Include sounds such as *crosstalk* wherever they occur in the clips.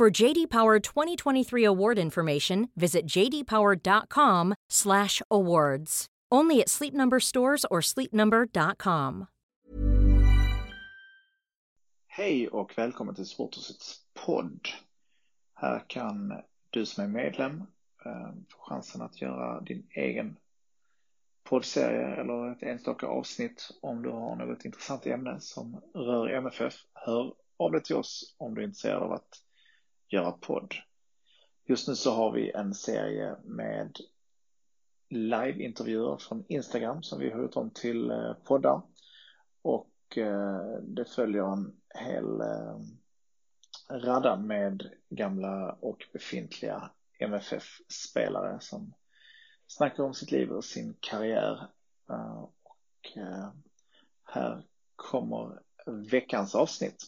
For JD Power 2023 award information, visit jdpower.com/awards. Only at Sleep Number stores or sleepnumber.com. Hej och välkommen till Sporthusets podd. Här kan du som är medlem eh, få chansen att göra din egen poddserie eller ett enstaka avsnitt om du har något intressant ämne som rör MFF. Hör av dig till oss om du är intresserad av att göra podd. Just nu så har vi en serie med liveintervjuer från Instagram som vi har gjort om till eh, poddar. Och eh, det följer en hel eh, radda med gamla och befintliga MFF-spelare som snackar om sitt liv och sin karriär. Och här kommer veckans avsnitt.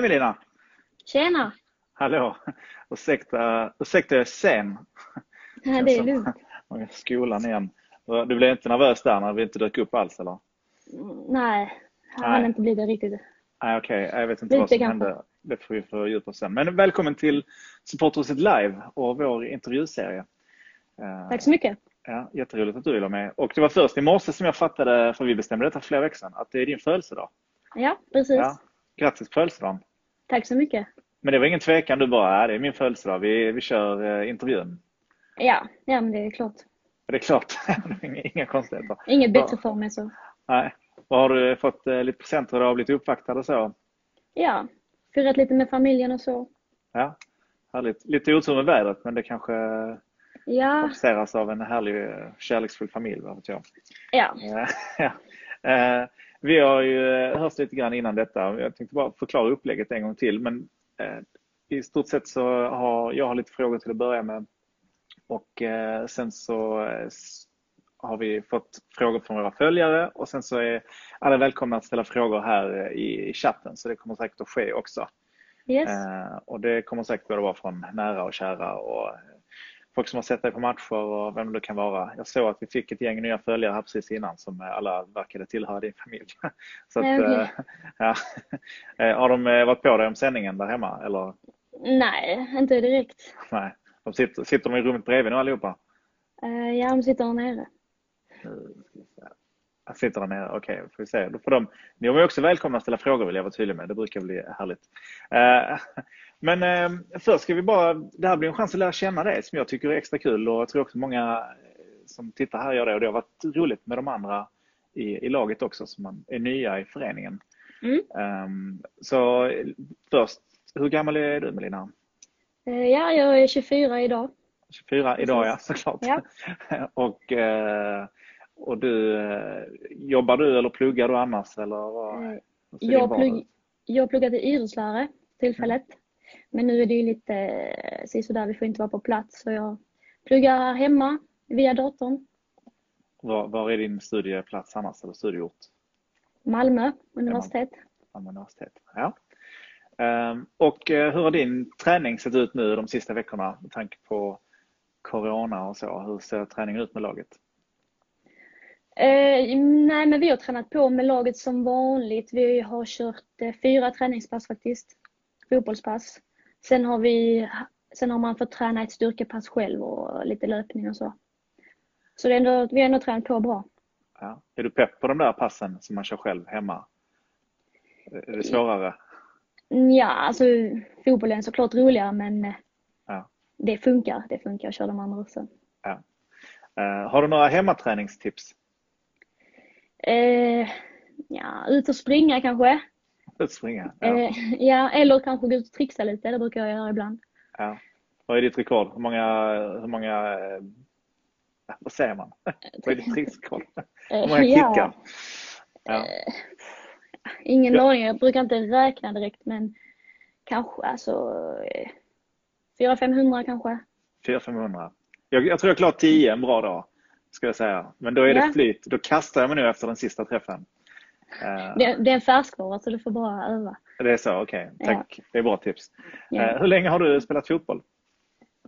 Hej Melina! Tjena! Hallå! Ursäkta, ursäkta jag är sen. *laughs* Ja, det är lugnt. *laughs* Skolan igen. Du blev inte nervös där när vi inte dök upp alls eller? Nej, jag hann inte bli det riktigt. Nej okej, okay. jag vet inte Lite vad som kanske. hände. Det får vi fördjupa oss sen. Men välkommen till Supporterhuset Live och vår intervjuserie. Tack så mycket. Ja, jätteroligt att du vill vara med. Och det var först i morse som jag fattade, för vi bestämde detta för flera veckor sedan, att det är din födelsedag. Ja, precis. Ja. Grattis på födelsedagen. Tack så mycket. Men det var ingen tvekan, du bara, det är min födelsedag, vi, vi kör eh, intervjun. Ja, ja men det är klart. Det är klart, *laughs* inga konstigheter. Inget bättre för mig så. Nej. Vad har du fått eh, lite presenter idag, blivit uppvaktad och så? Ja, firat lite med familjen och så. Ja, härligt. Lite otur med vädret men det kanske ja. kompenseras av en härlig eh, kärleksfull familj, vad vet jag. Ja. ja. *laughs* Vi har ju hört lite grann innan detta. Jag tänkte bara förklara upplägget en gång till. Men eh, i stort sett så har jag har lite frågor till att börja med. Och eh, sen så eh, har vi fått frågor från våra följare och sen så är alla välkomna att ställa frågor här i chatten så det kommer säkert att ske också. Yes. Och det kommer säkert både vara från nära och kära och folk som har sett dig på matcher och vem det kan vara. Jag såg att vi fick ett gäng nya följare här precis innan som alla verkade tillhöra din familj. *laughs* Så att, okay. ja. *laughs* Eh, har de eh, varit på dig om sändningen där hemma? Eller? Nej, inte direkt. Nej. De sitter, sitter de i rummet bredvid nu allihopa? Ja, de sitter där nere. Sitter där nere, okej, okay, får vi se. Då får de, ni är också välkomna att ställa frågor vill jag vara tydlig med, det brukar bli härligt. *laughs* Men eh, först ska vi bara, det här blir en chans att lära känna dig som jag tycker är extra kul och jag tror också många eh, som tittar här gör det och det har varit roligt med de andra i, i laget också som är nya i föreningen. Mm. Um, så först, hur gammal är du Melina? Eh, ja, jag är 24 idag. 24 Precis. idag ja, såklart. Ja. *laughs* och, eh, och du, jobbar du eller pluggar du annars? Eller vad, jag, plugg, jag pluggar till idrottslärare tillfället. Mm. Men nu är det ju lite eh, sisådär, vi får inte vara på plats så jag pluggar här hemma via datorn. Var, var är din studieplats annars, eller studieort? Malmö universitet. Malmö universitet, ja. Um, och hur har din träning sett ut nu de sista veckorna med tanke på Corona och så? Hur ser träningen ut med laget? Uh, nej, men vi har tränat på med laget som vanligt. Vi har kört uh, fyra träningspass faktiskt fotbollspass. Sen har, vi, sen har man fått träna ett styrkepass själv och lite löpning och så. Så det är ändå, vi har ändå tränat på bra. Ja. Är du pepp på de där passen som man kör själv hemma? Är det svårare? Ja, alltså fotbollen är såklart roligare men eh, ja. det funkar. Det funkar att köra de andra också. Ja. Uh, har du några hemmaträningstips? Uh, ja, ut och springa kanske. Ut springa? Ja. Eh, ja, eller kanske gå ut och trixa lite. Det brukar jag göra ibland. Ja. Vad är ditt rekord? Hur många, hur många eh, vad säger man? vad är ditt rekord? Hur många kickar? Ja. Ingen ja. aning, jag brukar inte räkna direkt men kanske alltså 400-500 kanske. 400-500. Jag, jag tror jag klarar 10 en bra dag. Ska jag säga. Men då är det flyt. Då kastar jag mig nu efter den sista träffen. Eh, det, det är en färskvara så du får bara öva. Det är så, okej. Okay. Tack. Ja. Det är bra tips. Ja. Eh, hur länge har du spelat fotboll?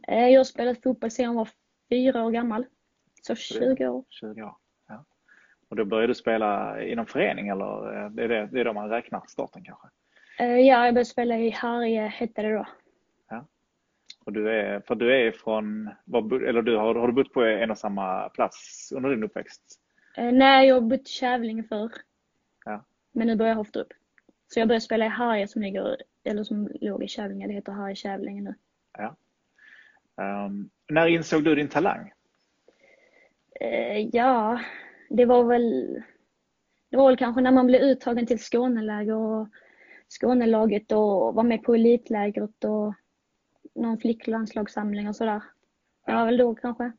Eh, jag har spelat fotboll sedan jag var fyra år gammal. Så 20 år. 20 år. Ja. Och då började du spela inom förening eller är det, det är då man räknar starten kanske? Ja, jag började spela i Harrie hette det då. Och du är, för du är från, eller du, har, har du bott på en och samma plats under din uppväxt? Eh, nej, jag har bott i Kävlinge förr. Ja. Men nu börjar jag Hofterup. Så jag började spela i Harrie som ligger, eller som låg i Kävlinge. Det heter Harrie Kävlinge nu. Ja. Um, när insåg du din talang? Uh, ja, det var väl det var väl kanske när man blev uttagen till Skåneläger och Skånelaget och var med på elitlägret och någon flicklandslagssamling och sådär. Det var väl då kanske.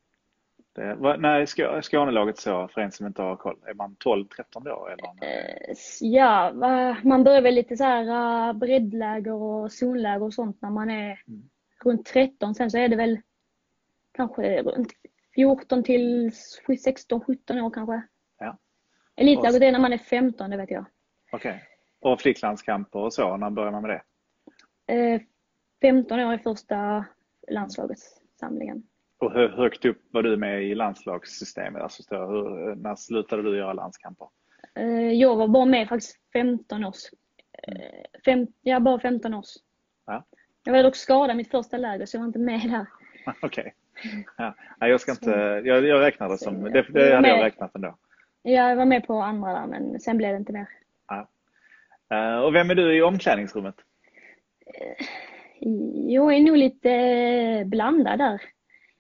Det, när är Skånelaget så, för en som inte har koll? Är man 12-13 då? Eller? Eh, ja, man börjar väl lite så här uh, breddläger och zonläger och sånt när man är mm. runt 13. Sen så är det väl kanske runt 14 till 16-17 år kanske. Ja. Elitläget är när man är 15, det vet jag. Okej. Okay. Och flicklandskamper och så, när börjar man med det? Eh, 15 år i första landslagets samlingen. Och hur högt upp var du med i landslagssystemet? Alltså, hur, när slutade du göra landskamper? Eh, jag var bara med faktiskt 15 års. Eh, fem, ja, bara 15 års. Ja. Jag var dock skadad mitt första läger så jag var inte med där. *laughs* Okej. Okay. Ja. jag ska inte, jag, jag räknar det som, det, det hade jag räknat ändå. Ja, jag var med på andra där men sen blev det inte mer. Ja. Eh, och vem är du i omklädningsrummet? Jag är nog lite eh, blandad där.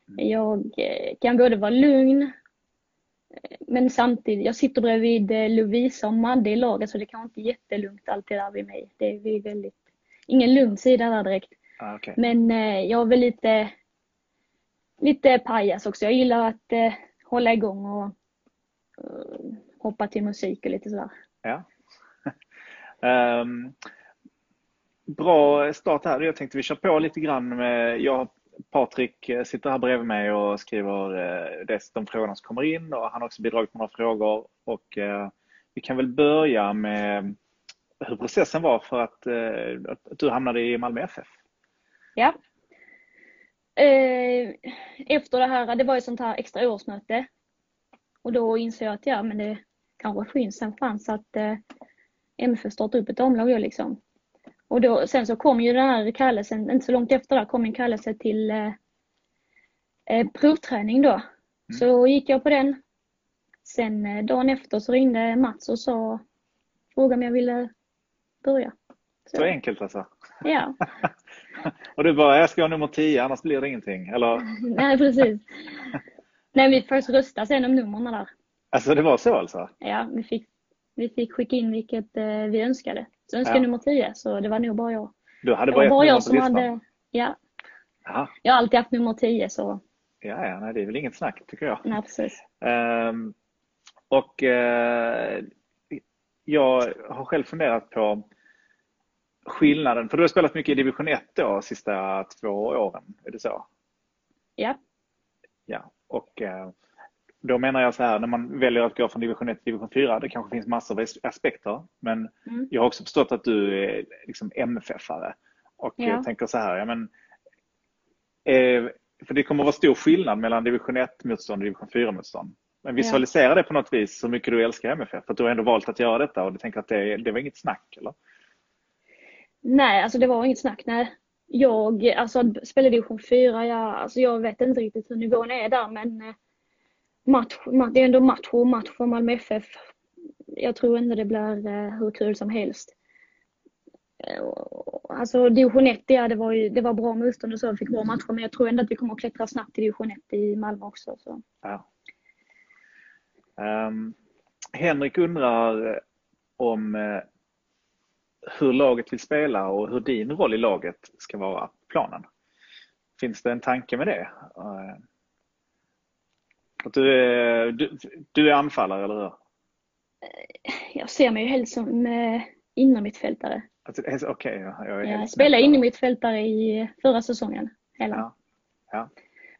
Mm. Jag eh, kan både vara lugn eh, men samtidigt, jag sitter bredvid Lovisa och Madde i laget så det kan inte jättelugnt alltid där vid mig. Det är väldigt, ingen lugn sida där direkt. Ah, okay. Men jag är väl lite, lite pajas också. Jag gillar att eh, hålla igång och uh, hoppa till musik och lite sådär. Ja. um, *laughs* bra start här. Jag tänkte vi kör på lite grann med, jag Patrik eh, sitter här bredvid mig och skriver eh, de frågorna som kommer in och han har också bidragit med några frågor. Och eh, vi kan väl börja med hur processen var för att, eh, att du hamnade i Malmö FF. Ja. Eh, efter det här, det var ett sånt här extra årsmöte. Och då insåg jag att ja, men det kanske finns en chans att MFF startar upp ett omlag liksom. Och då, sen så kom ju den här kallelsen, inte så långt efter där, kom en kallelse till eh, eh, provträning då. Mm. Så gick jag på den. Sen eh, dagen efter så ringde Mats och sa, frågade om jag ville börja. Så, så enkelt alltså? Ja. *laughs* och du bara, jag ska ha nummer 10 annars blir det ingenting, eller? *laughs* Nej precis. *laughs* Nej, vi först rösta sen om numren där. Alltså det var så alltså? Ja, vi fick, vi fick skicka in vilket eh, vi önskade. Så önskade ja. nummer 10, så det var nog bara jag. Du hade bara, bara jag som listan. hade, ja. Aha. Jag har alltid haft nummer 10 så. Ja, ja nej, det är väl inget snack tycker jag. Nej, precis. Um, och uh, jag har själv funderat på skillnaden, för du har spelat mycket i division 1 då, sista två åren, är det så? Ja. Ja, och uh, då menar jag så här, när man väljer att gå från division 1 till division 4, det kanske finns massor av aspekter. Men mm. jag har också förstått att du är liksom MFF-are. Och ja. jag tänker så här, ja, men, eh, för det kommer att vara stor skillnad mellan division 1-motstånd och division 4-motstånd. Men visualisera ja. det på något vis, så mycket du älskar MFF. För att du har ändå valt att göra detta och du tänker att det, det var inget snack, eller? Nej, alltså det var inget snack. Nej. Jag alltså, spelade division 4, jag, alltså, jag vet inte riktigt hur nivån är där men match, det är ändå match och match för Malmö FF. Jag tror inte det blir eh, hur kul som helst. Eh, alltså division 1, ja, det var, ju, det var bra motstånd och så, vi fick bra matcher, men jag tror ändå att vi kommer att klättra snabbt i division 1 i Malmö också. Så. Ja. Um, Henrik undrar eh, om uh, hur laget vill spela och hur din roll i laget ska vara på planen. Finns det en tanke med det? Eh, att du är, du, du är anfallare, eller hur? Jag ser mig ju helst som eh, innermittfältare. Alltså, Okej, okay, jag, jag, spelade innermittfältare i förra säsongen. Ja. ja.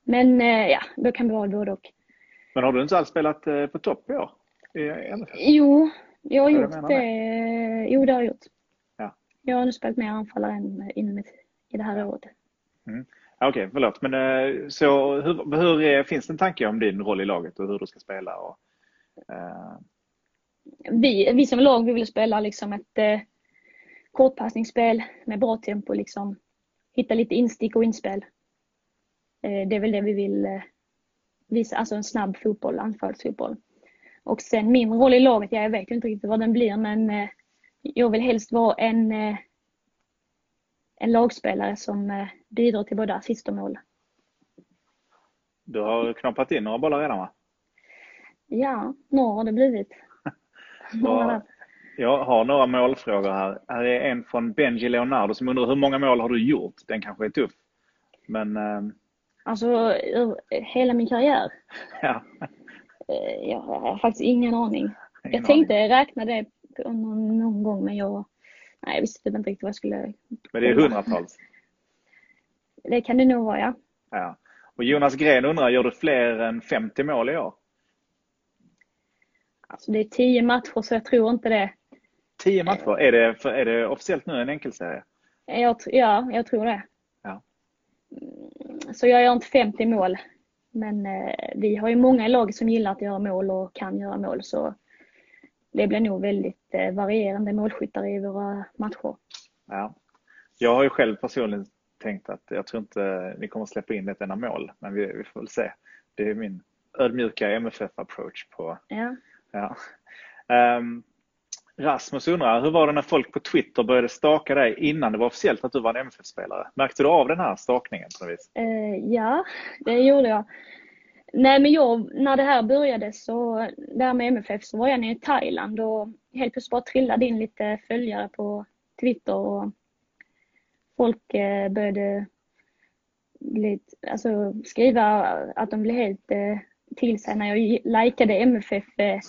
Men eh, ja, då kan det vara både och. Men har du inte alls spelat eh, på topp i år? Jo, jag har gjort det. det. Jo, det har jag gjort. Ja. Jag har nu spelat mer anfallare än innermitt i det här året. Mm. Okej, okay, förlåt. Men eh, så hur, hur är, finns det en tanke om din roll i laget och hur du ska spela? Och, uh... vi, vi som lag vi vill spela liksom ett eh, kortpassningsspel med bra tempo. Liksom. Hitta lite instick och inspel. Eh, det är väl det vi vill eh, visa, alltså en snabb fotboll, anfallsfotboll. Och sen min roll i laget, ja, jag vet inte riktigt vad den blir men jag vill helst vara en, en lagspelare som bidrar till både assist och mål. Du har knoppat in några bollar redan va? Ja, några har det blivit. *laughs* Några jag har några målfrågor här. Här är en från Benji Leonardo som undrar hur många mål har du gjort? Den kanske är tuff. Men... Alltså hela min karriär? *laughs* Ja. Eh, jag har faktiskt ingen aning. Ingen jag tänkte aning. räkna det någon, någon gång men jag, nej, jag visste typ inte riktigt vad jag skulle... Men det är hundratals? *laughs* Det kan det nog vara ja. ja. Och Jonas Gren undrar, gör du fler än 50 mål i år? Alltså det är 10 matcher så jag tror inte det. 10 matcher? Är det, är det officiellt nu en enkelserie? Jag, ja, jag tror det. Ja. Så jag gör inte 50 mål. Men eh, vi har ju många i laget som gillar att göra mål och kan göra mål. Så det blir nog väldigt eh, varierande målskyttar i våra matcher. Ja. Jag har ju själv personligen tänkt att jag tror inte ni kommer släppa in ett enda mål. Men vi, vi får väl se. Det är min ödmjuka MFF-approach på... Ja. ja. Um, Rasmus undrar, hur var det när folk på Twitter började staka dig innan det var officiellt att du var en MFF-spelare? Märkte du av den här stakningen på något vis? Uh, ja, det gjorde jag. Nej men jag, när det här började så, där med MFF så var jag nere i Thailand och helt plötsligt bara trillade in lite följare på Twitter och folk eh, började lite, alltså, skriva att de blev helt eh, till sig när jag likade MFF eh,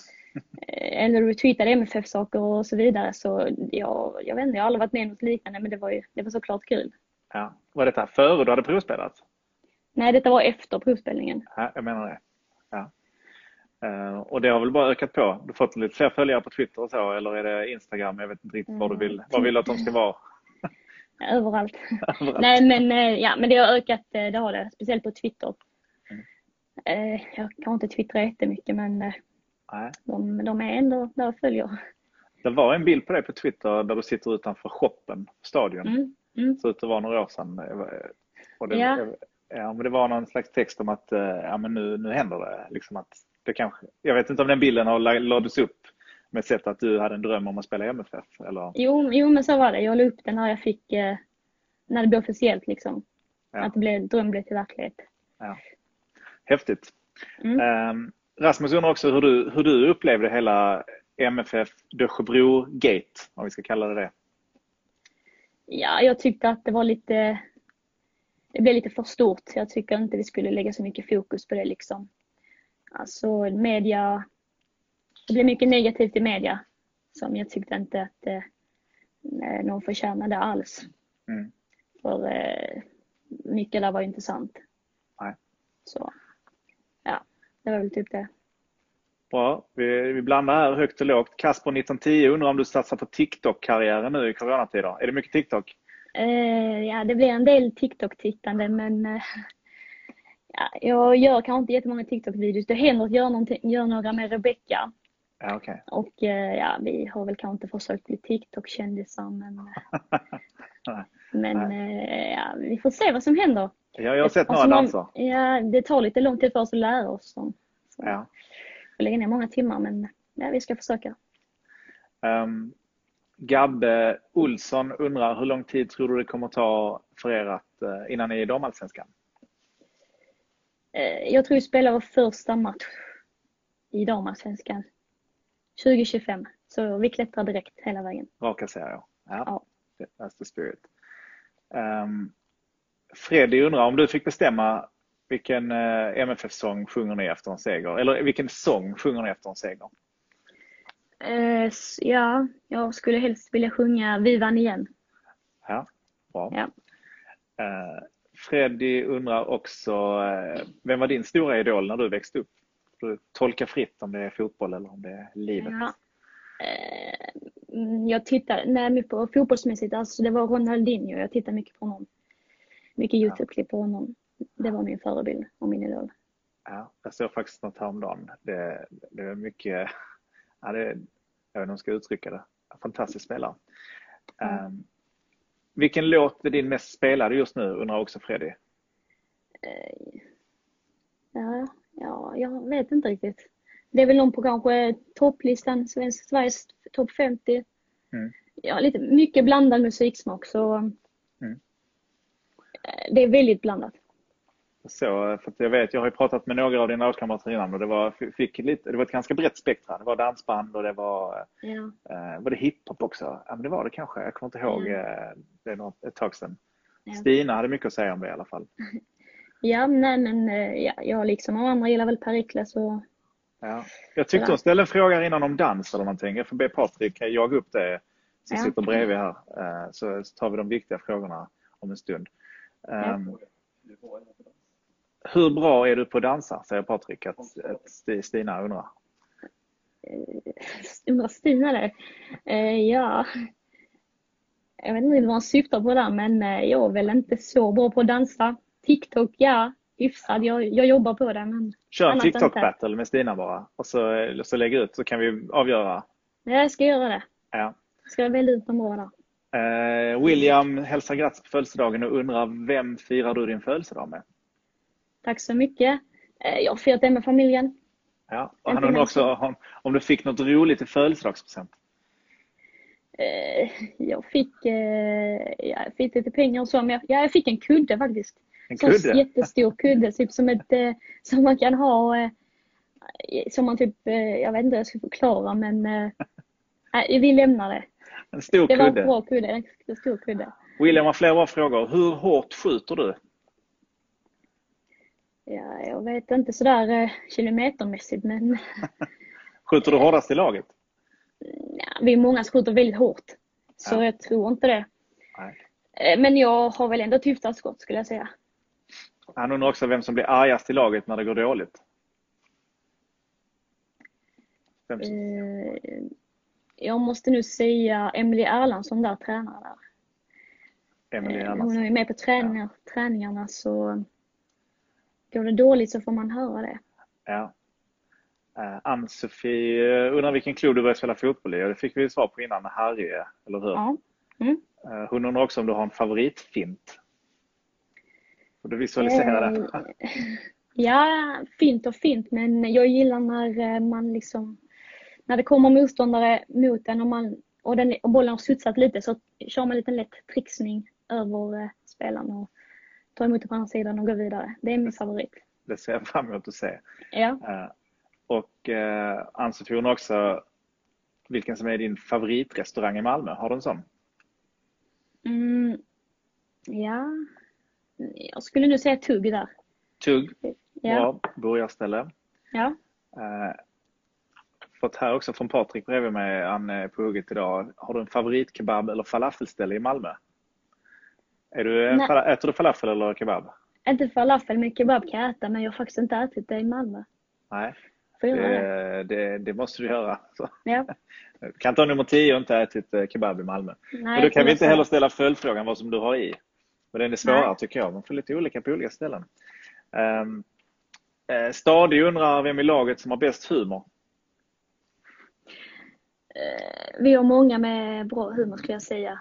*laughs* eller retweetade MFF-saker och så vidare. Så jag, jag vet inte, jag har aldrig varit med om något liknande men det var, ju, det var såklart kul. Ja. Var detta före du hade provspelat? Nej, detta var efter provspelningen. Ja, jag menar det. Ja. Och det har väl bara ökat på? Du har fått lite fler följare på Twitter och så, eller är det Instagram? Jag vet inte riktigt vad du vill. Vad vill du att de ska vara? Överallt. Överallt. Nej, men, eh, ja, men det har ökat, eh, det har det. Speciellt på Twitter. Mm. Jag kan inte twittra jättemycket men Nej. De, de är ändå där och följer. Det var en bild på dig på Twitter där du sitter utanför shoppen, stadion. Mm. Mm. Så det var några år sedan. Och det, ja. ja. men det var någon slags text om att eh, ja, men nu, nu händer det. Liksom att det kanske, jag vet inte om den bilden har lades upp med sätt att du hade en dröm om att spela i MFF? Eller? Jo, jo, men så var det. Jag la upp den när jag fick, eh, när det blev officiellt liksom. Ja. Att det blev, dröm blev till verklighet. Ja. Häftigt. Mm. Um, Rasmus undrar också hur du, hur du upplevde hela MFF Dösjebro-gate, om vi ska kalla det det. Ja, jag tyckte att det var lite... Det blev lite för stort. Jag tycker inte vi skulle lägga så mycket fokus på det liksom. Alltså media... Det blev mycket negativt i media som jag tyckte inte att eh, någon förtjänade alls. Mm. För eh, mycket där var inte sant. Nej. Så. Det var väl typ det. Bra. Vi, vi blandar här högt och lågt. Kasper 1910 undrar om du satsar på TikTok-karriären nu i coronatider. Är det mycket TikTok? Eh, ja, det blir en del TikTok-tittande men eh, ja, jag gör kanske inte jättemånga TikTok-videos. Det händer att jag gör några med Rebecca. Ja, okay. Och eh, ja, vi har väl kanske inte försökt bli TikTok-kändisar men, *laughs* men eh, ja, vi får se vad som händer. Ja, jag har sett några danser. Ja, det tar lite lång tid för oss att lära oss. Så. Ja. Vi lägger ner många timmar men ja, vi ska försöka. Um, Gabbe Olsson undrar hur lång tid tror du det kommer ta för er att, uh, innan ni är i damallsvenskan? Jag tror vi spelar vår första match i damallsvenskan 2025. Så vi klättrar direkt hela vägen. Raka serier. Ja. ja. That's the spirit. Um, Freddy undrar om du fick bestämma vilken eh, MFF-sång sjunger ni efter en seger? Eller vilken sång sjunger ni efter en seger? Eh, ja, jag skulle helst vilja sjunga Vi vann igen. Ja, bra. Ja. Eh, Freddy undrar också, vem var din stora idol när du växte upp? Du tolka fritt om det är fotboll eller om det är livet. Ja. Eh, jag tittar, nej, på fotbollsmässigt, alltså det var Ronaldinho. Jag tittar mycket på honom. Mycket Youtube-klipp på honom. Det var min förebild och min idol. Ja, jag såg faktiskt något häromdagen. Det, det är mycket, ja, det, jag vet inte hur jag ska uttrycka det. Fantastisk spelare. Mm. Um, vilken låt är din mest spelade just nu undrar också Freddy? Uh, ja, ja, jag vet inte riktigt. Det är väl någon på kanske topplistan, Sveriges topp 50. Mm. Ja, lite, mycket blandad musiksmak så mm. det är väldigt blandat. Så, för jag vet, jag har ju pratat med några av dina lagkamrater innan och det var, fick lite, det var ett ganska brett spektra. Det var dansband och det var, ja. eh, var det hiphop också? Ja, men det var det kanske. Jag kommer inte ihåg. Ja. Eh, det är något, ett tag sedan. Ja. Stina hade mycket att säga om det i alla fall. *laughs* Ja, nej men eh, ja, jag liksom och andra gillar väl Perikles och Ja. Jag tyckte hon ställde en fråga innan om dans eller någonting. Jag får be Patrik jaga upp det som ja. sitter bredvid här. Eh, så tar vi de viktiga frågorna om en stund. Ja. Ehm, hur bra är du på att dansa, säger Patrik att, att Stina undrar. Eh, undrar Stina det? Ja, jag vet inte vad han syftar på där men jag är väl inte så bra på att dansa. TikTok, ja, hyfsad. Jag, jag jobbar på det. Men Kör en TikTok-battle med Stina bara och så, så lägger ut så kan vi avgöra. Ja, jag ska göra det. Ja. Ska jag välja ut någon bra där. Eh, William hälsar grattis på födelsedagen och undrar vem firar du din födelsedag med? Tack så mycket. Eh, jag har firat det med familjen. Ja, och han undrar också om, om du fick något roligt i födelsedagspresent? Eh, jag fick, eh, jag fick lite pengar och så, men jag, ja, jag fick en kudde faktiskt. En kudde? En jättestor kudde, typ som, ett, eh, som man kan ha, eh, som man typ, eh, jag vet inte hur jag ska förklara men nej, vi lämnar det. En stor det kudde? Det var en bra kudde, en stor kudde. William har flera frågor. Hur hårt skjuter du? Ja, jag vet inte sådär kilometermässigt men... *laughs* skjuter du hårdast i laget? Ja, vi är många som skjuter väldigt hårt. Så ja. jag tror inte det. Nej. Men jag har väl ändå ett hyfsat skott skulle jag säga. Han undrar också vem som blir argast i laget när det går dåligt. Som... Eh, jag måste nu säga Emelie Erlandsson där, tränare där. Emelie Erlandsson. Hon är med på träningar, ja. träningarna så går det dåligt så får man höra det. Ja. Uh, Ann-Sofie undrar vilken klubb du började spela fotboll i och det fick vi svar på innan, Harry, eller hur? Ja. Mm. Uh, hon undrar också om du har en favoritfint? Får du visualisera det? Eh, ja, fint och fint men jag gillar när eh, man liksom när det kommer motståndare mot en och, man, och, den, och bollen har studsat lite så kör man en liten lätt trixning över eh, spelaren och tar emot det på andra sidan och går vidare. Det är min favorit. Det ser jag fram emot att se. Ja. Och Ann-Sofie undrar också vilken som är din favoritrestaurang i Malmö. Har du en sån? Mm, ja, jag skulle nu säga tugg där. Tugg, ja. bra burgarställe. Ja. Eh, fått här också från Patrik bredvid mig, han är på hugget idag. Har du en favoritkebab eller falafelställe i Malmö? Är du, äter du falafel eller kebab? Inte falafel, men kebab kan jag äta, men jag har faktiskt inte ätit det i Malmö. Nej, det, det, det, måste du göra. Så. Ja. Kan ha nummer 10 och inte ätit eh, kebab i Malmö. Nej, men då kan vi inte heller ställa följdfrågan vad som du har i. Men den är svårare Nej. tycker jag. Man får lite olika på olika ställen. Um, uh, Stadig undrar vem i laget som har bäst humor? Uh, vi har många med bra humor skulle jag säga.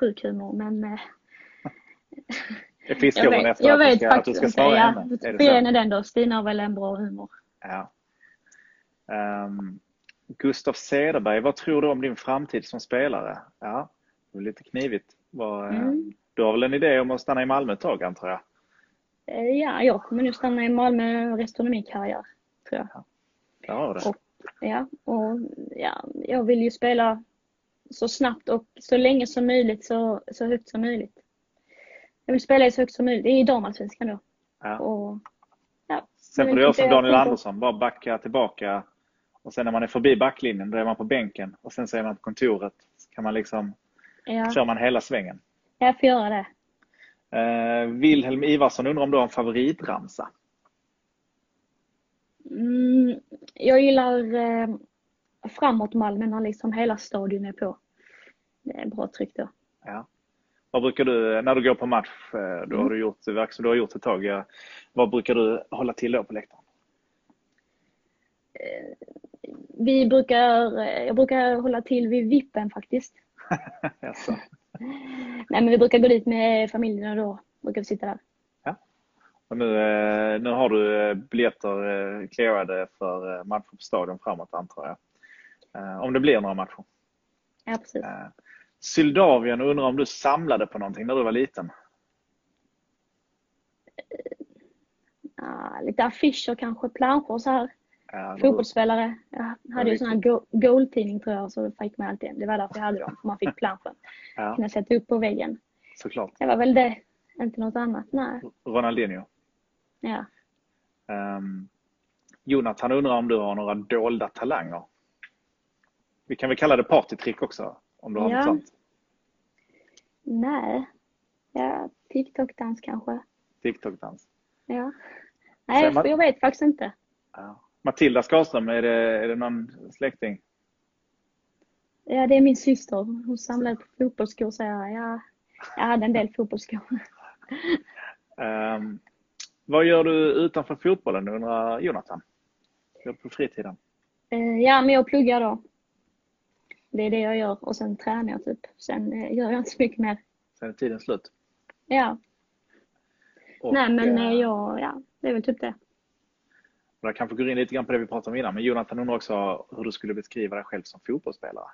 Sjuk humor men *laughs* uh, jag fiskar hon efter jag att, vet du ska, att du ska svara ja, henne? Är det är den då. Stina har väl en bra humor. Ja. Um, Gustav Cederberg, vad tror du om din framtid som spelare? Ja, det är lite knivigt. Vad, mm. Du har väl en idé om att stanna i Malmö ett tag antar jag? Eh, ja, jag kommer nu stanna i Malmö resten av min karriär, tror jag. Ja, det. Och, ja, och ja, jag vill ju spela så snabbt och så länge som möjligt, så, så högt som möjligt. Jag vill spela så högt som möjligt. Det är damallsvenskan då. Ja. Och, ja. Sen får du göra som Daniel Andersson, bara backa tillbaka. Och sen när man är förbi backlinjen, då är man på bänken. Och sen så är man på kontoret. Så kan man liksom, Ja, kör man hela svängen. Jag får göra det. Eh, Wilhelm Ivarsson undrar om du har en favoritramsa? Mm, jag gillar eh, framåt Malmö när liksom hela stadion är på. Det är bra tryck då. Ja. Vad brukar du, när du går på match, eh, då har du gjort, verkar som du har gjort ett tag. ja. Vad brukar du hålla till då på läktaren? Vi brukar, eh, jag brukar hålla till vid vippen faktiskt. *laughs* Nej men vi brukar gå dit med familjen och då brukar vi sitta där. Och nu, eh, nu har du eh, biljetter eh, clearade för matcher på stadion framåt antar jag. Om det blir några matcher. Ja precis. Syldavien undrar om du samlade på någonting när du var liten? Ja, lite affischer kanske, planscher så här. Ja, Fotbollsspelare. Jag hade ju sån här go- goal-tidning tror jag så fick man alltid en. Det var därför jag hade dem. För man fick planschen. *laughs* Ja, Kunna sätta upp på väggen. såklart. Det var väl det. Inte något annat. Nej. Ronaldinho. Ja. Um, Jonathan undrar om du har några dolda talanger? Vi kan väl kalla det partytrick också, om du har Ja. något sånt. Nej. Ja, TikTok-dans kanske. TikTok-dans. Ja. Nej, Säger man- jag vet faktiskt inte. Ja. Matilda Skarström, är det, är det någon släkting? Ja, det är min syster. Hon samlade på fotbollsskor så jag, ja, jag hade en del fotbollsskor. Ehm, vad gör du utanför fotbollen, undrar Jonathan? Gör på fritiden? Eh, Ja, men jag pluggar då. Det är det jag gör och sen tränar jag typ. Sen eh, gör jag inte så mycket mer. Sen är tiden slut. Ja, Och, nej men eh, eh, jag, ja, det är väl typ det. Och Jag kanske går in lite grann på det vi pratade om innan, men Jonathan undrar också hur du skulle beskriva dig själv som fotbollsspelare.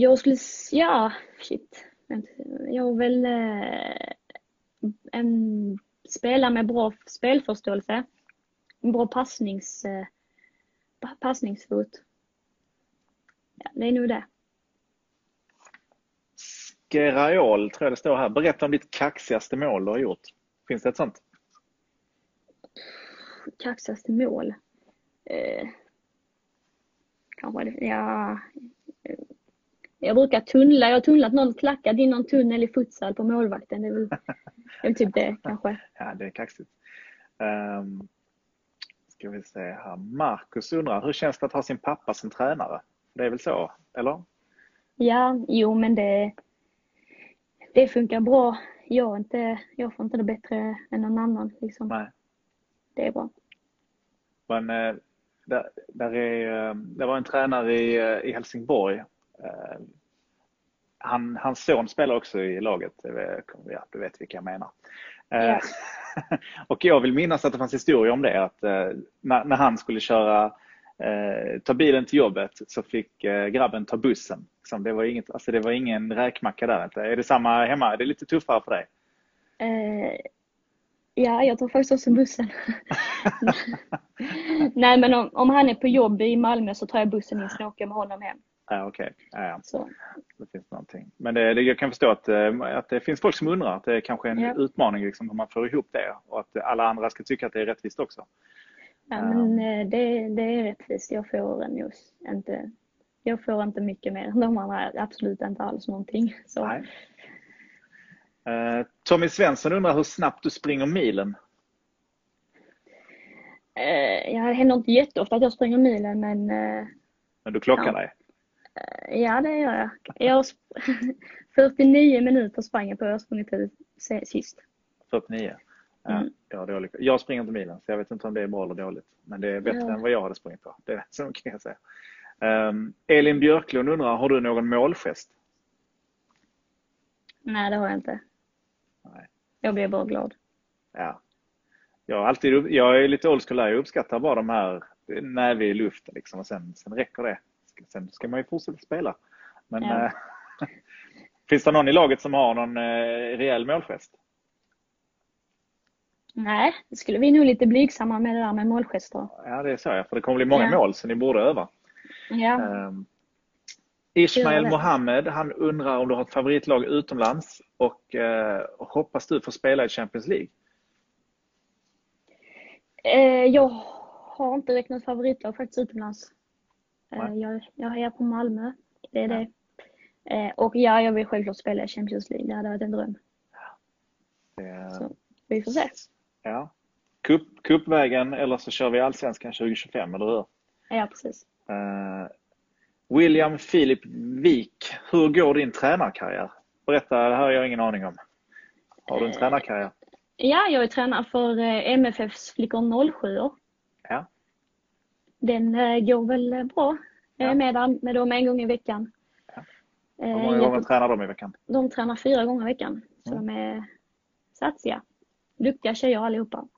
Jag skulle, ja, shit. Jag är väl eh, en spelare med bra spelförståelse. En bra passnings, eh, pa- passningsfot. Ja, det är nog det. Skeraiol, tror jag det står här. Berätta om ditt kaxigaste mål du har gjort. Finns det ett sånt? Kaxigaste mål? Eh, kanske ja. Jag brukar tunnla. Jag har tunnlat någon, klackat in någon tunnel i futsal på målvakten. Det är väl, det är typ det *laughs* kanske. Ja, det är kaxigt. Um, ska vi se här. Marcus undrar, hur känns det att ha sin pappa som tränare? Det är väl så, eller? Ja, jo men det, det funkar bra. Jag, inte, jag får inte det bättre än någon annan. Liksom. Nej. Det är bra. Men eh, där, där är, eh, det var en tränare i, eh, i Helsingborg. Han, hans son spelar också i laget. Ja, du vet vilka jag menar. Ja. *laughs* Och jag vill minnas att det fanns historia om det. Att när, när han skulle köra, eh, ta bilen till jobbet så fick eh, grabben ta bussen. Liksom, det, var inget, alltså det var ingen räkmacka där. Inte. Är det samma hemma? Är det lite tuffare för dig? Eh, ja, jag tar faktiskt också bussen. Nej men om, om han är på jobb i Malmö så tar jag bussen in och åker med honom hem. Ja, Okej, ja, ja. Så, det finns någonting. Men det, det, jag kan förstå att, eh, att det finns folk som undrar att det är kanske en Ja. utmaning liksom, hur man får ihop det och att alla andra ska tycka att det är rättvist också. ja, men eh, det, det är rättvist. Jag får just inte, jag får inte mycket mer. De andra absolut inte alls någonting. Så. Nej. Eh, Tommy Svensson undrar hur snabbt du springer milen. Eh, jag händer inte jätteofta att jag springer milen men eh, Men du klockar Ja. dig. Ja, det gör jag. Jag har sp- *laughs* 49 minuter sprang jag på. Jag har sprungit sist. 49. Ja, Mm. jag, har dålig. jag springer inte milen så jag vet inte om det är bra eller dåligt. Men det är bättre Ja. än vad jag hade sprungit på. Det är så kan jag säga. Um, Elin Björklund undrar, har du någon målgest? Nej, det har jag inte. Nej. Jag blir bara glad. Ja. Jag, alltid, jag är lite old school. Jag uppskattar bara de här näve i luften liksom, och sen, sen räcker det. Sen ska man ju fortsätta spela. Men Ja. eh, *laughs* finns det någon i laget som har någon eh, rejäl målgest? Nej, det skulle vi nog lite blygsamma med det där med målgester. Ja, det är så ja. För det kommer bli många Ja. mål så ni borde öva. Ja, Um, Ismail Mohammed, han undrar om du har ett favoritlag utomlands och eh, hoppas du får spela i Champions League? Eh, jag har inte räknat favoritlag faktiskt utomlands. Eh, jag, jag hejar på Malmö, det är ja. det. Eh, och ja, jag vill självklart spela i Champions League, det hade varit en dröm. Ja. Så vi får se. Ja. Cup, cupvägen eller så kör vi Allsvenskan 2025, eller hur? Ja, precis. William Filip Wik, hur går din tränarkarriär? Berätta, det här har jag ingen aning om. Har du en uh, tränarkarriär? Ja, jag är tränare för uh, MFFs flickor 07 Ja. Den går väl bra. Jag är med, där, med dem en gång i veckan. Ja. Hur många gånger tränar de i veckan? De tränar fyra gånger i veckan. Så mm. de är satsiga. Duktiga tjejer allihopa.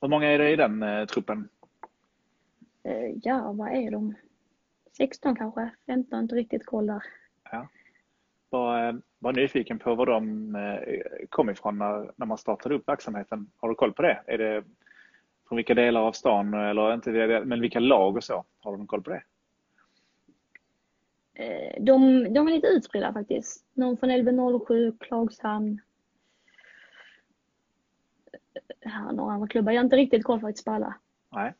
Hur många är det i den eh, truppen? Eh, ja, vad är de? 16 kanske? 15, inte riktigt koll där. Ja. Var, eh, var nyfiken på var de eh, kom ifrån när, när man startade upp verksamheten. Har du koll på det? Är det från vilka delar av stan, eller inte men vilka lag och så? Har du någon koll på det? Eh, de, de är lite utspridda faktiskt. Någon från LB07, Klagshamn, här, några andra klubbar. Jag har inte riktigt koll faktiskt på alla. Nej.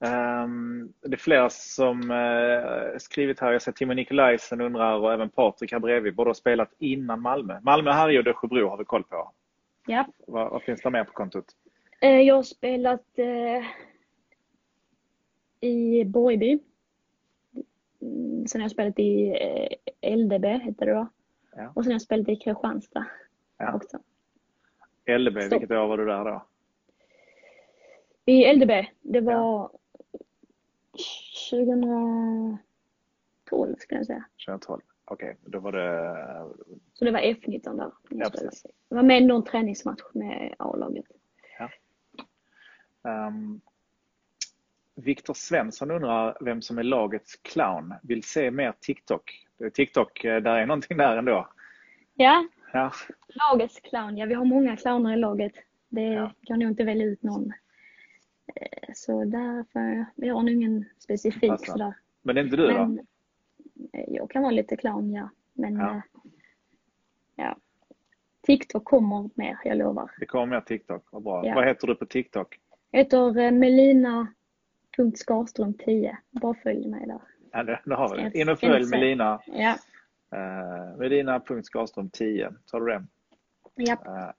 Um, det är flera som uh, skrivit här. Jag ser Timo Nikolajsen undrar och även Patrik här bredvid. Båda har spelat innan Malmö. Malmö, Harry och Dösjebro har vi koll på. Ja. Vad, vad finns det mer på kontot? Uh, jag har spelat uh, i Borgby. Mm, sen har jag spelat i LDB, heter det då. Ja. Och sen har jag spelat i Kristianstad ja. också. LB, Stopp. vilket år var du där då? I LDB, det var ja. 2012 ska jag säga. 2012, okej. Okay. Då var det... Så det var F19 där. Ja, precis. Det var med någon träningsmatch med A-laget. Ja. Um, Viktor Svensson undrar vem som är lagets clown. Vill se mer TikTok. TikTok, eh, där är någonting där ändå. Ja, Ja. Lagets clown, ja vi har många clowner i laget. Det ja. kan nog inte välja ut någon. Eh, så därför, vi har nog ingen specifik alltså. sådär. Men det är inte du Men, då? Eh, jag kan vara lite clown ja. Men ja. Äh, ja. TikTok kommer mer, jag lovar. Det kommer mer TikTok, vad bra. Ja. Vad heter du på TikTok? Jag heter Melina.Skarström10. Bara följ mig där. Ja, det, det har vi. In och följ Melina. Ja. Uh, Medina.Skarström 10, tar du det? Ja. Uh,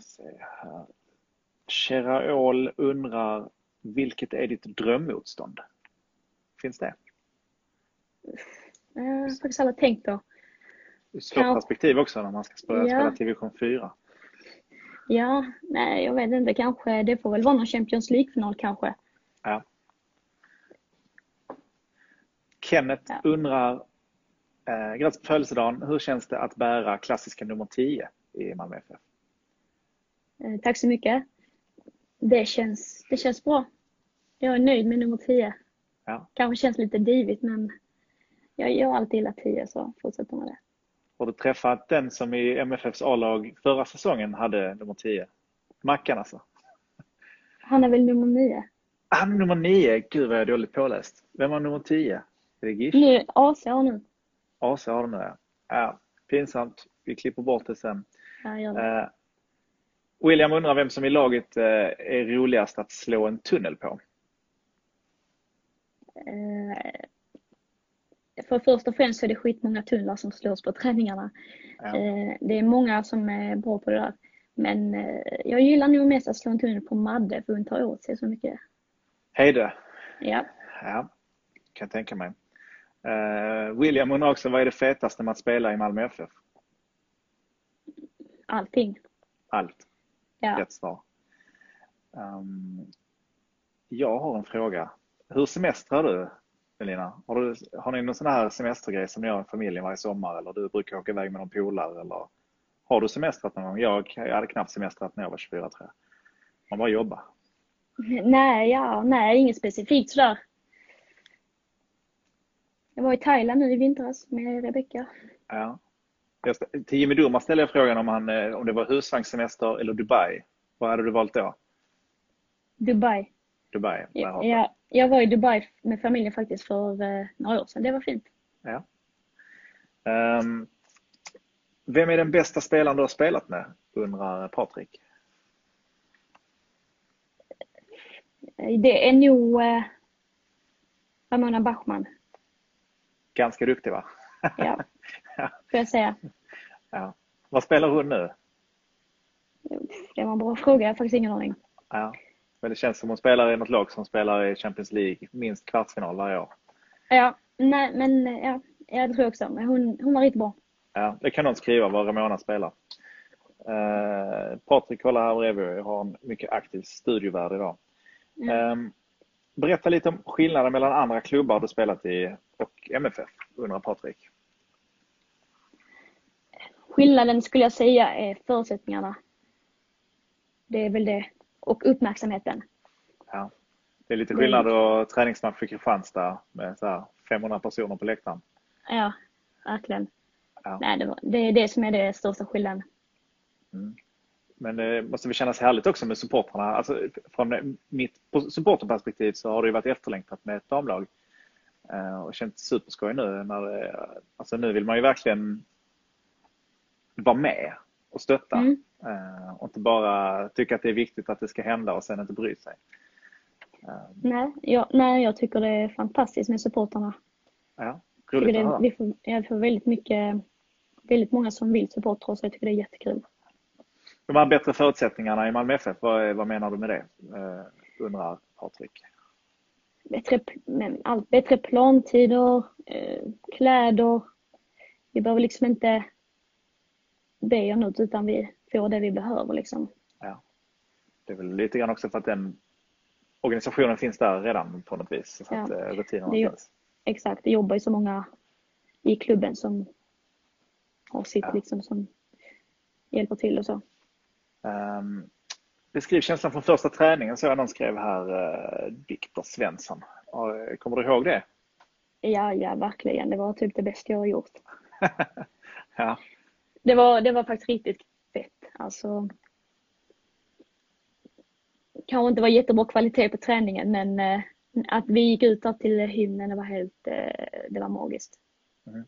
ska undrar, vilket är ditt drömmotstånd? Finns det? Jag har faktiskt aldrig tänkt på. Svårt kan... perspektiv också när man ska spela, ja. spela division 4. Ja, nej jag vet inte. Kanske, det får väl vara någon Champions League-final kanske. Ja. Kenneth ja. undrar Eh, grattis på födelsedagen. Hur känns det att bära klassiska nummer 10 i Malmö FF? Eh, tack så mycket. Det känns, det känns bra. Jag är nöjd med nummer 10. Ja. Kanske känns lite divigt men jag, jag har alltid gillat 10 så fortsätter med det. Har du träffat den som i MFFs A-lag förra säsongen hade nummer 10? Mackan alltså? Han är väl nummer 9? Han är nummer 9? Gud vad jag är dåligt påläst. Vem var nummer 10? Är det Gish? Nu, AC har nu. AC har de det. Ja, pinsamt. Vi klipper bort det sen. Ja, gör det. Uh, William undrar vem som i laget uh, är roligast att slå en tunnel på? Uh, för först och främst så är det skitmånga tunnlar som slås på träningarna. Ja. Det är många som är bra på det där. Men jag gillar nog mest att slå en tunnel på Madde för hon tar åt sig så mycket. Hej du! Ja. Ja, kan jag tänka mig. William undrar också, vad är det fetaste med att spela i Malmö FF? Allting. Allt? Ja. Rätt svar. Um, jag har en fråga. Hur semestrar du, Elina? Har, du, har ni någon sån här semestergrej som ni gör i familjen varje sommar? Eller du brukar åka iväg med någon polare? Eller har du semestrat någon gång? Jag, jag hade knappt semestrat när jag var 24 tror jag. Man bara jobbar. Nej, ja, nej, inget specifikt sådär. Jag var i Thailand nu i vintras med Rebecka. Ja. Till Jimmy Durmaz ställde jag frågan om, han, eh, om det var husvagnssemester eller Dubai. Vad hade du valt då? Dubai. Dubai, ja, ja, Jag var i Dubai med familjen faktiskt för eh, några år sedan. Det var fint. Ja. Um, vem är den bästa spelaren du har spelat med? undrar Patrik. Det är nog eh, Ramona Bachmann. Ganska duktig va? Ja, *laughs* får jag säga. *laughs* Ja. Vad spelar hon nu? Det var en bra fråga, jag har faktiskt ingen aning. Ja. Men det känns som hon spelar i något lag som spelar i Champions League minst kvartsfinal varje år. Ja, nej men ja, ja det tror jag också. Men hon, hon var riktigt bra. Ja, det kan någon skriva vad Ramona spelar. Uh, Patrik kollar här bredvid. Jag har en mycket aktiv studiovärd idag. Mm. Um, berätta lite om skillnaden mellan andra klubbar du spelat i och MFF, undrar Patrik. Skillnaden skulle jag säga är förutsättningarna. Det är väl det. Och uppmärksamheten. Ja. Det är lite skillnad att träningsmatch för Kristianstad med så 500 personer på läktaren. Ja, verkligen. Ja. Nej, det, var, det är det som är det största skillnaden. Mm. Men det måste väl kännas härligt också med supportrarna. Alltså, från mitt supporterperspektiv så har det ju varit efterlängtat med ett damlag. Uh, och känt superskoj nu. När det, alltså nu vill man ju verkligen vara med och stötta. Mm. Uh, och inte bara tycka att det är viktigt att det ska hända och sen inte bry sig. Uh, nej, jag, nej, jag tycker det är fantastiskt med supportrarna. Ja, roligt det, att höra. Vi får, jag får väldigt mycket, väldigt många som vill supportra oss. Jag tycker det är jättekul. De här bättre förutsättningarna i Malmö FF, vad, vad menar du med det? Uh, undrar Patrik. Bättre, allt, bättre plantider, kläder. Vi behöver liksom inte be om något utan vi får det vi behöver. Liksom. Ja. Det är väl lite grann också för att den organisationen finns där redan på något vis. Så ja. att eh, rutinerna det, finns. Exakt, det jobbar ju så många i klubben som har sitt ja. liksom som hjälper till och så. Um, beskriv känslan från första träningen så jag någon skrev här, uh, Viktor Svensson. Uh, kommer du ihåg det? Ja, ja, verkligen. Det var typ det bästa jag har gjort. *laughs* ja det var, det var faktiskt riktigt fett. Alltså, kanske inte var jättebra kvalitet på träningen men eh, att vi gick ut där till hymnen det var helt, eh, det var magiskt. Mm.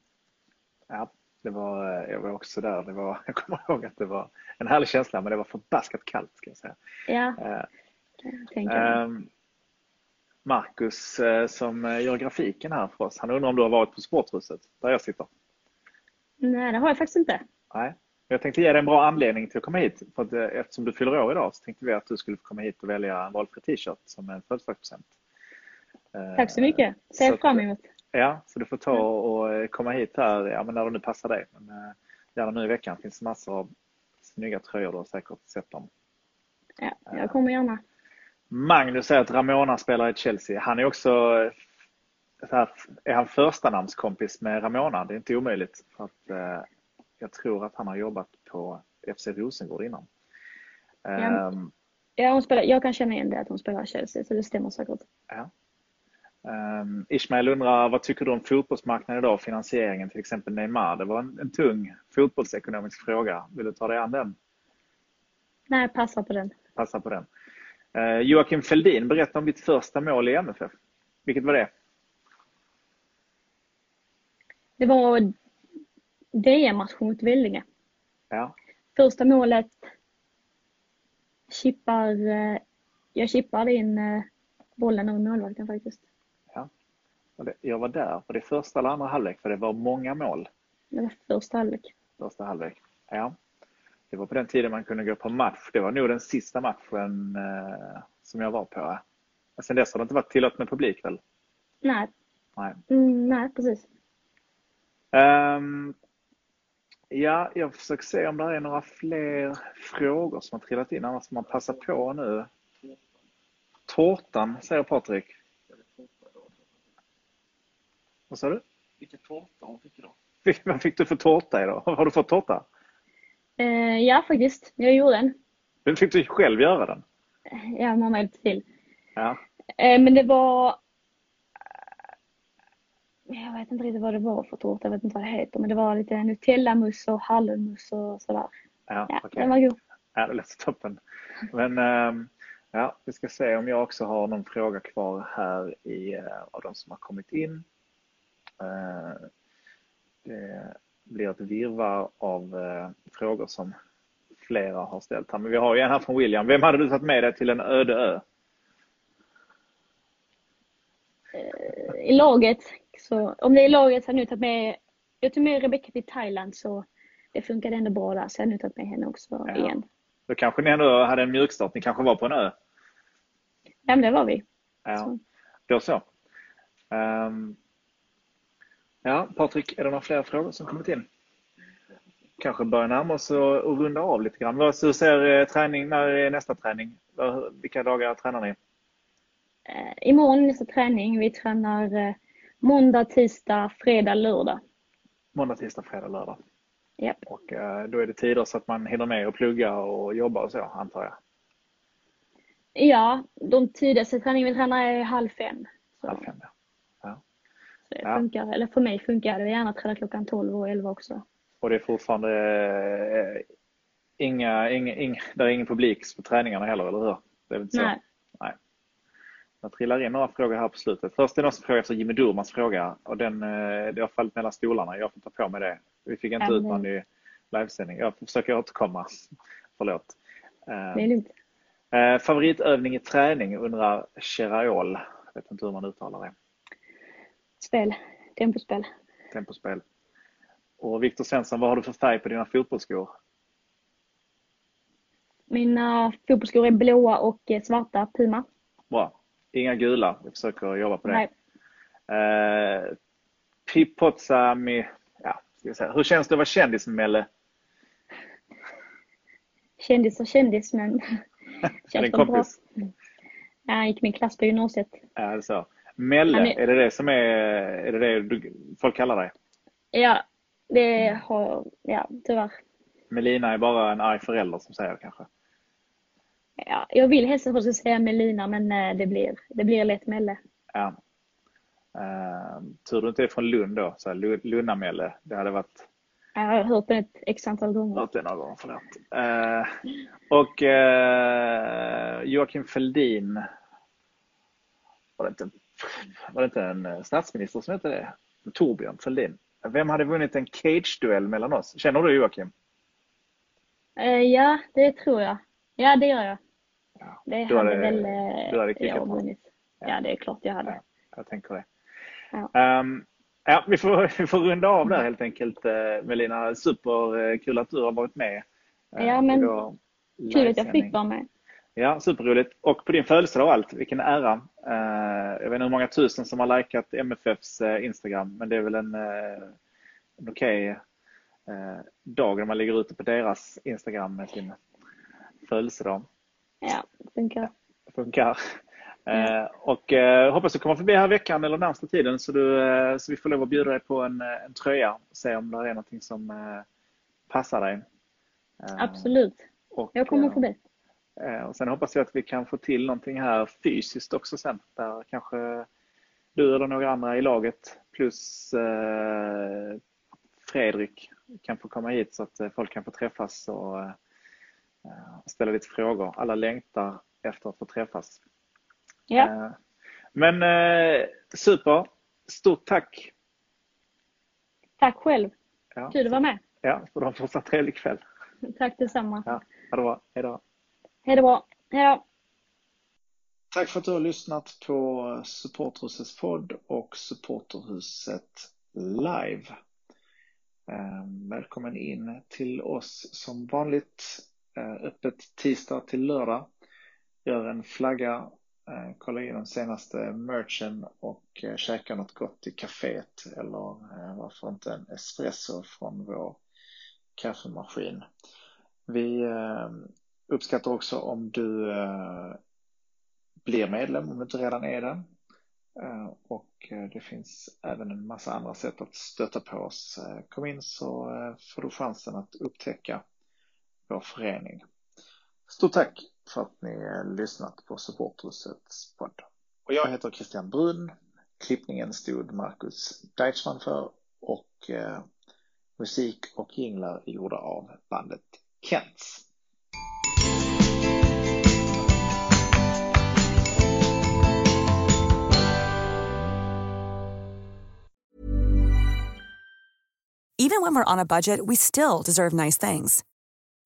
Ja, det var, eh, jag var också där. Det var, *laughs* jag kommer ihåg att det var en härlig känsla men det var förbaskat kallt ska jag säga. Ja, uh, um, Marcus som gör grafiken här för oss, han undrar om du har varit på Sporthuset där jag sitter? Nej, det har jag faktiskt inte. Nej. Jag tänkte ge dig en bra anledning till att komma hit. För att, eh, eftersom du fyller år idag så tänkte vi att du skulle få komma hit och välja en valfri t-shirt som en födelsedagspresent. Eh, Tack så mycket. Ser fram emot. Ja, så du får ta och eh, komma hit här ja, men när det nu passar dig. Men, gärna nu i veckan. Det finns massor av snygga tröjor. Du har säkert sett dem. Ja, jag kommer gärna. Magnus säger att Ramona spelar i Chelsea. Han är också här, är han första namnskompis med Ramona. Det är inte omöjligt. För att, jag tror att han har jobbat på FC Rosengård innan. Ja, um, ja hon spelar, jag kan känna igen det att hon spelar Chelsea, så det stämmer säkert. Ja. Um, Ismail undrar, vad tycker du om fotbollsmarknaden idag, finansieringen, till exempel Neymar? Det var en, en tung fotbollsekonomisk fråga. Vill du ta dig an den? Nej, passa på den. Passa på den. Uh, Joakim Feldin, berätta om ditt första mål i MFF. Vilket var det? Det var DM-match mot Vellinge. Ja. Första målet chippar, eh, jag chippar in eh, bollen över målvakten faktiskt. Ja. Jag var där. Var det första eller andra halvlek? För det var många mål. Det var första halvlek. Första halvlek. Ja. Det var på den tiden man kunde gå på match. Det var nog den sista matchen eh, som jag var på. sen dess har det inte varit tillåtet med publik väl? Nej. Nej, mm, nej precis. Um, Ja, jag försöker se om det är några fler frågor som har trillat in. Annars får man passa på nu. Tårtan, säger Patrik. Vad sa du? Vilken tårta hon fick idag. *laughs* Vad fick du för tårta idag? *laughs* Har du fått tårta? Eh, ja, faktiskt. Jag gjorde den. Men fick du själv göra den? Ja, mamma hjälpte till. Ja. Eh, men det var jag vet inte riktigt vad det var för tårta, jag vet inte vad det heter, men det var lite Nutellamus och hallonmus och sådär. Ja, ja okay. Den var god. Ja, det lät toppen. Men ähm, Ja, vi ska se om jag också har någon fråga kvar här i, uh, av de som har kommit in. Uh, det blir ett virvar av uh, frågor som flera har ställt här. Men vi har ju en här från William. Vem hade du tagit med dig till en öde ö? I laget, så om det är laget så hade jag tagit med, jag tog med Rebecka till Thailand så det funkade ändå bra där så jag har nu tagit med henne också ja. igen. Då kanske ni ändå hade en mjukstart. Ni kanske var på en ö? Ja, men det var vi. Ja, så. då så. Um, ja, Patrik, är det några fler frågor som kommit in? Kanske börja närma oss och, och runda av lite grann. Hur ser eh, träning, när är nästa träning? Vilka dagar tränar ni? Eh, imorgon nästa träning. Vi tränar eh, måndag, tisdag, fredag, lördag. Måndag, tisdag, fredag, lördag. Yep. Och eh, då är det tider så att man hinner med att plugga och jobba och så, antar jag? Ja, de tidigaste träningarna vi tränar är halv fem. Så. Halv fem, ja. ja. Så det ja. funkar, eller för mig funkar det. gärna träna klockan 12 och 11 också. Och det är fortfarande eh, inga, inga, inga, där är ingen publik på träningarna heller, eller hur? Det är inte så? Nej. Jag trillar in några frågor här på slutet. Först är det någon som frågar efter Jimmy Durmans fråga och den, eh, det har fallit mellan stolarna. Jag får ta på mig det. Vi fick inte ut någon i livesändning. Jag försöker återkomma. *laughs* Förlåt. Eh, det är lugnt. Eh, favoritövning i träning undrar Cheraol. Jag vet inte hur man uttalar det. Spel. Tempospel. Tempospel. Och Viktor Svensson, vad har du för färg på dina fotbollsskor? Mina fotbollsskor är blåa och svarta Puma. Bra. Inga gula. Vi försöker jobba på det. Nej. Eh, Pipotsami, ja, jag. Hur känns det att vara kändis Melle? Kändis och kändis men *laughs* känns det? Bra. Ja, han gick min klass på gymnasiet. Ja, det är så. Melle, är... är... det det som är, är det det du, folk kallar dig? Ja, det har, ja tyvärr. Melina är bara en arg förälder som säger det kanske? Ja, jag vill helst att folk ska säga Melina men eh, det blir, det blir lätt Melle. Ja. Uh, tur du inte är från Lund då, så Lunna-Melle. Det hade varit... Jag har hört den ett x antal gånger. Hört den några gånger, förlåt. Uh, och uh, Joakim Feldin. Var det, inte, var det inte en statsminister som hette det? Torbjörn Fälldin. Vem hade vunnit en cage-duell mellan oss? Känner du Joakim? ja, det tror jag. Ja, det gör jag. Ja. Det hade, hade väl du hade jag vunnit. Ja. ja, det är klart jag hade. Ja, jag tänker det. Ja. Um, ja, vi, får, *laughs* vi får runda av där helt enkelt uh, Melina. Superkul att du har varit med. Ja, men kul att jag fick vara med. Ja, superroligt. Och på din födelsedag och allt, vilken ära. Jag vet inte hur många tusen som har likat MFFs Instagram, men det är väl en, en okej okay, dag när man lägger ut det på deras Instagram med sin födelsedag. Ja, det funkar. funkar. Mm. och eh, hoppas du kommer förbi här veckan eller närmsta tiden så, du, eh, så vi får lov att bjuda dig på en, en tröja och se om det är någonting som passar dig. Absolut. Och, jag kommer förbi. Och sen hoppas jag att vi kan få till någonting här fysiskt också sen. Där kanske du eller några andra i laget plus Fredrik kan få komma hit så att folk kan få träffas och ställa lite frågor. Alla längtar efter att få träffas. Ja. Eh, men eh, super. Stort tack. Tack själv. Ja. Kul att vara med. Ja, får du ha en fortsatt trevlig kväll. Tack detsamma. Ja, ha det bra. Hej då. Hej då. Hej då. Tack för att du har lyssnat på Supporterhusets podd och Supporterhuset live. Eh, välkommen in till oss som vanligt. Eh, öppet tisdag till lördag. Gör en flagga eh, kolla in den senaste merchen och eh, käka något gott i kaféet eller varför inte en espresso från vår kaffemaskin. Vi uppskattar också om du blir medlem om du inte redan är det. Och det finns även en massa andra sätt att stötta på oss. Kom in så får du chansen att upptäcka vår förening. Stort tack för att ni eh, lyssnat på Supporthusets podd. Och jag heter Christian Brunn. Klippningen stod Marcus Deichmann för och eh, musik och jinglar gjorda av bandet Kents. Even when we're on a budget we still deserve nice things.